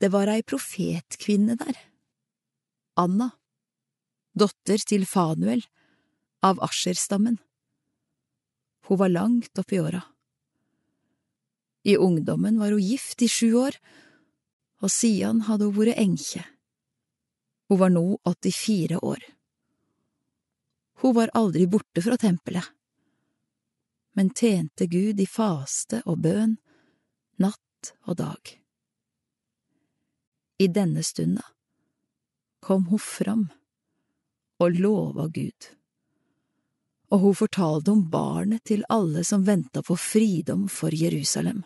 Det var ei profetkvinne der, Anna, dotter til Fanuel av Asherstammen. Hun var langt oppi åra. I ungdommen var hun gift i sju år, og siden hadde hun vært enke. Hun var nå 84 år. Hun var aldri borte fra tempelet, men tjente Gud i faste og bøn, natt og dag. I denne stunda kom hun fram og lova Gud, og hun fortalte om barnet til alle som venta på fridom for Jerusalem.